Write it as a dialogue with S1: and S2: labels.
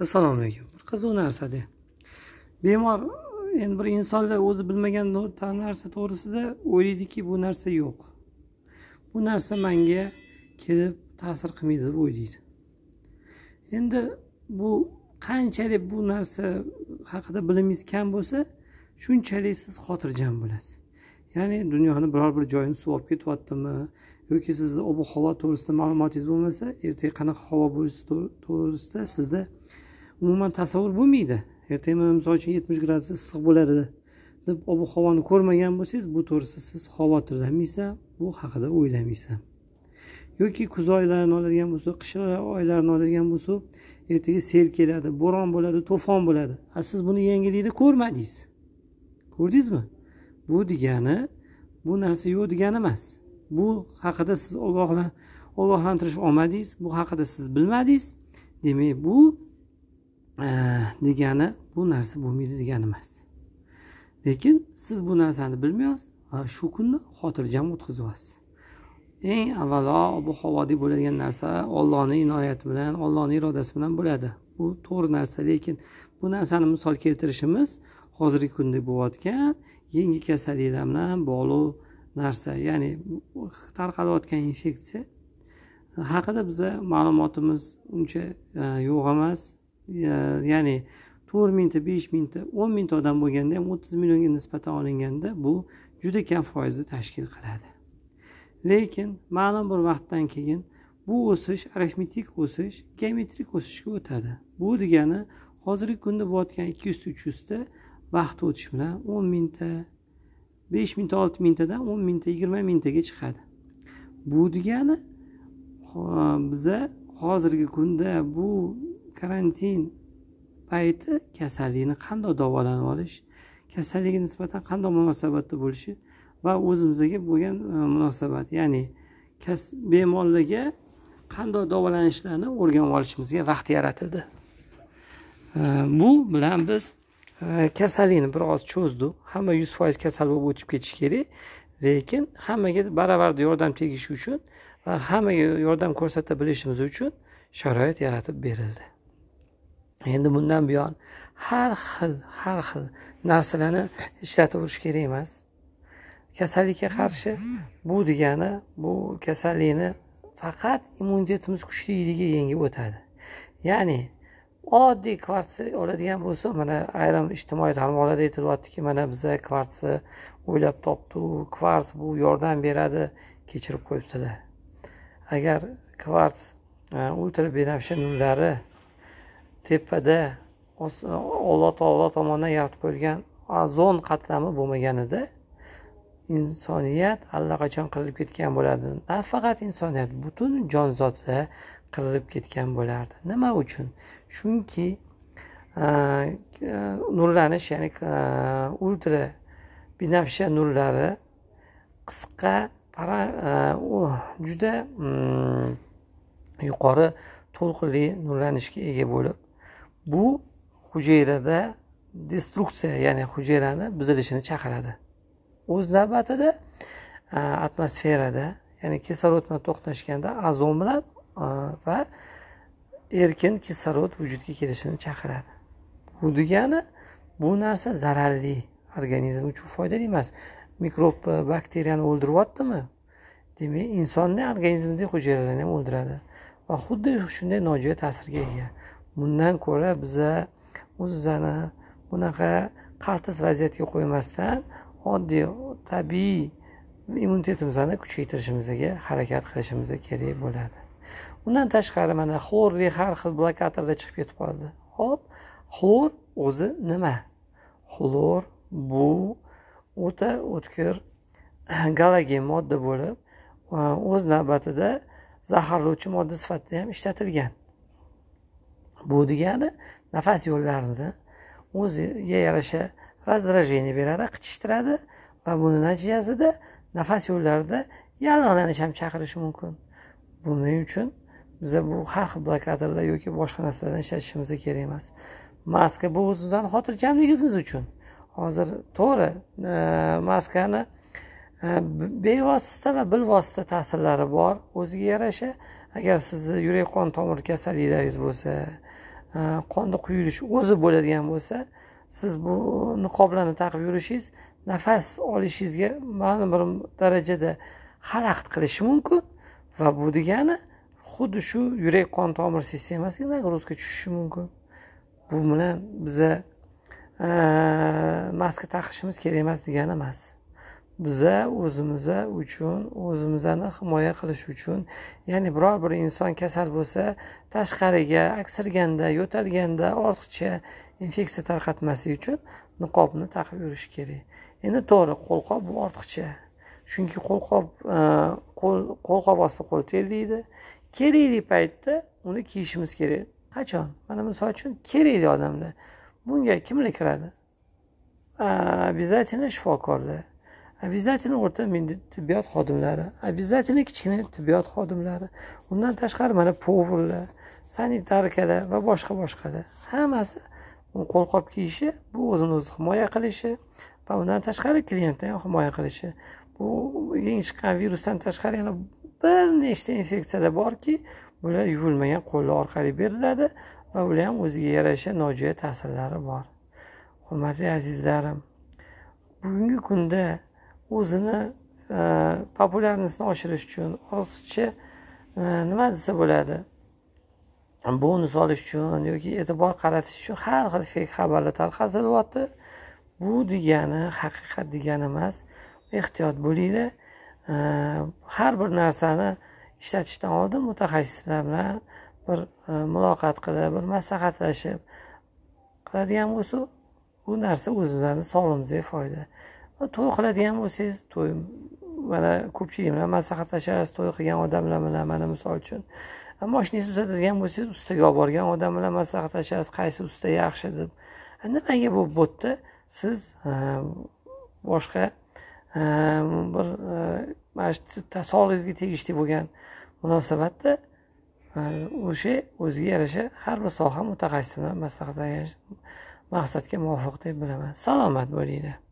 S1: assalomu alaykum. Bir qiziq narsada bemor endi bir insonlar o'zi bilmagan narsa to'g'risida o'ylaydiki bu narsa yo'q. Bu narsa manga kelib ta'sir qilmaydi deb o'ylaydi. Endi bu qanchalik bu narsa haqida bilimingiz kam bo'lsa shunchalik siz xotirjam bo'lasiz. Ya'ni dunyoni biror bir joyini suv olib ketyaptimi yoki sizni ob havo to'g'risida ma'lumotingiz bo'lmasa ertaga qanaqa havo bo'lishi to'g'risida sizda umuman tasavvur bo'lmaydi. Ertaga misol uchun yetmish gradus issiq bo'ladi deb ob havoni ko'rmagan bo'lsangiz bu to'g'risida siz xavotirlanmaysiz bu haqida o'ylamaysan yoki kuz oylarini oladigan bo'lsa qish oylarini oladigan bo'lsa ertaga sel keladi bo'ron bo'ladi to'fon bo'ladi. A siz buni yangilikda ko'rmadingiz. Ko'rdingizmi? Bu degani bu narsa yo'q degani emas. Bu haqida siz ogohlantirish olmadingiz bu haqida siz bilmadingiz. Demak bu degani bu narsa bo'lmaydi degani emas. Lekin siz bu narsani bilmayapsiz va shu kunni xotirjam o'tkazyapsiz. Eng avvalo ob havoda bo'ladigan narsa ollohni inoyati bilan ollohni irodasi bilan bo'ladi. Bu to'g'ri narsa lekin bu narsani misol keltirishimiz hozirgi kunda bo'layotgan yangi kasalliklar bilan bog'liq narsa ya'ni tarqalayotgan infeksiya. Haqida biza ma'lumotimiz uncha e, yo'q emas. Ya'ni to'rt mingta besh mingta o'n mingta odam bo'lganda ham o'ttiz millionga nisbatan olinganda bu juda kam foizni tashkil qiladi. Lekin ma'lum bir vaqtdan keyin bu o'sish arifmetik o'sish geometrik o'sishga o'tadi. Bu degani hozirgi kunda bo'layotgan ikki yuzta uch yuzta vaqt o'tishi bilan o'n mingta besh mingta olti mingtadan o'n mingta yigirma mingtaga chiqadi. Bu degani biza hozirgi kunda bu karantin payti kasallikni qanday davolanib olish kasallikka nisbatan qanday munosabatda bo'lishi va o'zimizga bo'lgan e, munosabat ya'ni bemorlarga qanday davolanishlarni o'rganib olishimizga vaqt yaratildi. E, bu bilan biz e, kasallikni biroz cho'zdik. Hamma yuz foiz kasal bo'lib o'tib ketishi kerak lekin hammaga baravarda yordam tegishi uchun va hammaga yordam ko'rsata bilishimiz uchun sharoit yaratib berildi. Endi bundan buyon har xil har xil narsalarni ishlataverish kerak emas. Kasallikka qarshi bu degani bu kasallikni faqat immunitetimiz kuchliligi yengib o'tadi. Ya'ni oddiy kvartsi oladigan bo'lsa mana ayrim ijtimoiy tarmoqlarda aytilyaptiki mana biza kvartsi o'ylab topdi kvarts bu yordam beradi kechirib qo'yibsizlar. Agar kvarts e, ultra benafsha nurlari tepada alloh taolo tomonidan yaratib qo'yilgan ozon qatlami bo'lmaganida insoniyat allaqachon qirilib ketgan bo'lardi nafaqat insoniyat butun jonzotlar qirilib ketgan bo'lardi. Nima uchun? Chunki nurlanish ya'ni ultra binafsha nurlari qisqa juda mm, yuqori to'lqinli nurlanishga ega bo'lib bu hujayrada destruksiya ya'ni hujayrani buzilishini chaqiradi. O'z navbatida atmosferada ya'ni kislorod bilan to'qnashganda azon bilan va erkin kislorod vujudga kelishini chaqiradi. Bu degani bu narsa zararli organizm uchun foydali emas. Mikrob e, bakteriyani o'ldiryaptimi? Demak insonni organizmidagi hujayralarni ham o'ldiradi. Va xuddi shunday nojo'ya ta'sirga ega. Bundan ko'ra biza o'zimizni bunaqa qaltis vaziyatga qo'ymasdan oddiy tabiiy immunitetimizni kuchaytirishimizga harakat qilishimiz kerak bo'ladi. Undan tashqari mana xlorli har xil blokatorlar chiqib ketib qoldi. Ho'p xlor o'zi nima? Xlor bu o'ta o'tkir galogen modda bo'lib o'z navbatida zaharlovchi modda sifatida ham ishlatilgan. Bu degani nafas yo'llarini o'ziga yarasha раздражение beradi qichishtiradi va buni natijasida nafas yo'llarida yallig'lanish ham chaqirishi mumkin. Buning uchun biza bu har xil blokatorlar yoki boshqa narsalardan ishlatishimiz kerak emas. Maska bu o'zimizni xotirjamligimiz uchun. Hozir to'g'ri e, maskani e, bevosita va bilvosita ta'sirlari bor o'ziga yarasha. Agar sizni yurak qon tomir kasalliklaringiz bo'lsa Э, qonni quyilishi o'zi bo'ladigan bo'lsa siz bu niqoblarni taqib yurishingiz nafas olishingizga ma'lum bir darajada xalaqit qilishi mumkin va bu degani xuddi shu yurak qon tomir sistemasiga nagruzka tushishi mumkin? Bu bilan biza e, maska taqishimiz kerak emas degani emas. Biza o'zimiz uchun o'zimizni himoya qilish uchun. Ya'ni biror bir inson kasal bo'lsa tashqariga aksirganda yo'talganda ortiqcha infeksiya tarqatmaslik uchun niqobni taqib yurish kerak. Endi to'g'ri qo'lqop bu ortiqcha. Chunki qo'lqop e, qo'l qo'lqop osti qo'l terlaydi kerakli paytda uni kiyishimiz kerak. Qachon? Mana misol uchun kerakli odamlar. Bunga kimlar kiradi? Обязательно shifokorlar. Обязательно o'rta tibbiyot xodimlari обязательно kichkina tibbiyot xodimlari undan tashqari mana поварlar sanitarkalar va boshqa boshqalar hammasi qo'lqop kiyishi bu o'zini o'zi himoya qilishi va undan tashqari klientni ham himoya qilishi. Bu yangi chiqqan virusdan tashqari yana bir nechta infeksiyalar borki bular yuvilmagan qo'llar orqali beriladi va ular ham o'ziga yarasha nojo'ya ta'sirlari bor. Hurmatli azizlarim bugungi kunda o'zini e, oshirish uchun ortiqcha e, nima desa bo'ladi? Bonus olish uchun yoki e'tibor qaratish uchun har xil fake xabarlar tarqatilyapti. Bu degani haqiqat degani emas ehtiyot bo'linglar. E, har bir narsani ishlatishdan oldin mutaxassislar bilan bir e, muloqot qilib bir maslahatlashib qiladigan bo'lsa bu narsa o'zimizni sog'lig'imizga foyda. To'y qiladigan bo'lsangiz to'y mana ko'pchilik bilan maslahatlashasiz to'y qilgan odamlar bilan mana misol uchun. Moshinangizni uzatadigan bo'lsangiz ustaga olib borgan odam bilan maslahatlashasiz qaysi usta yaxshi deb. Nimaga bu bo'tda siz boshqa bir mana shu sog'lig'ingizga tegishli bo'lgan munosabatda o'sha o'ziga yarasha har bir soha mutaxassisi bilan maslahatlash maqsadga muvofiq deb bilaman. Salomat bo'linglar.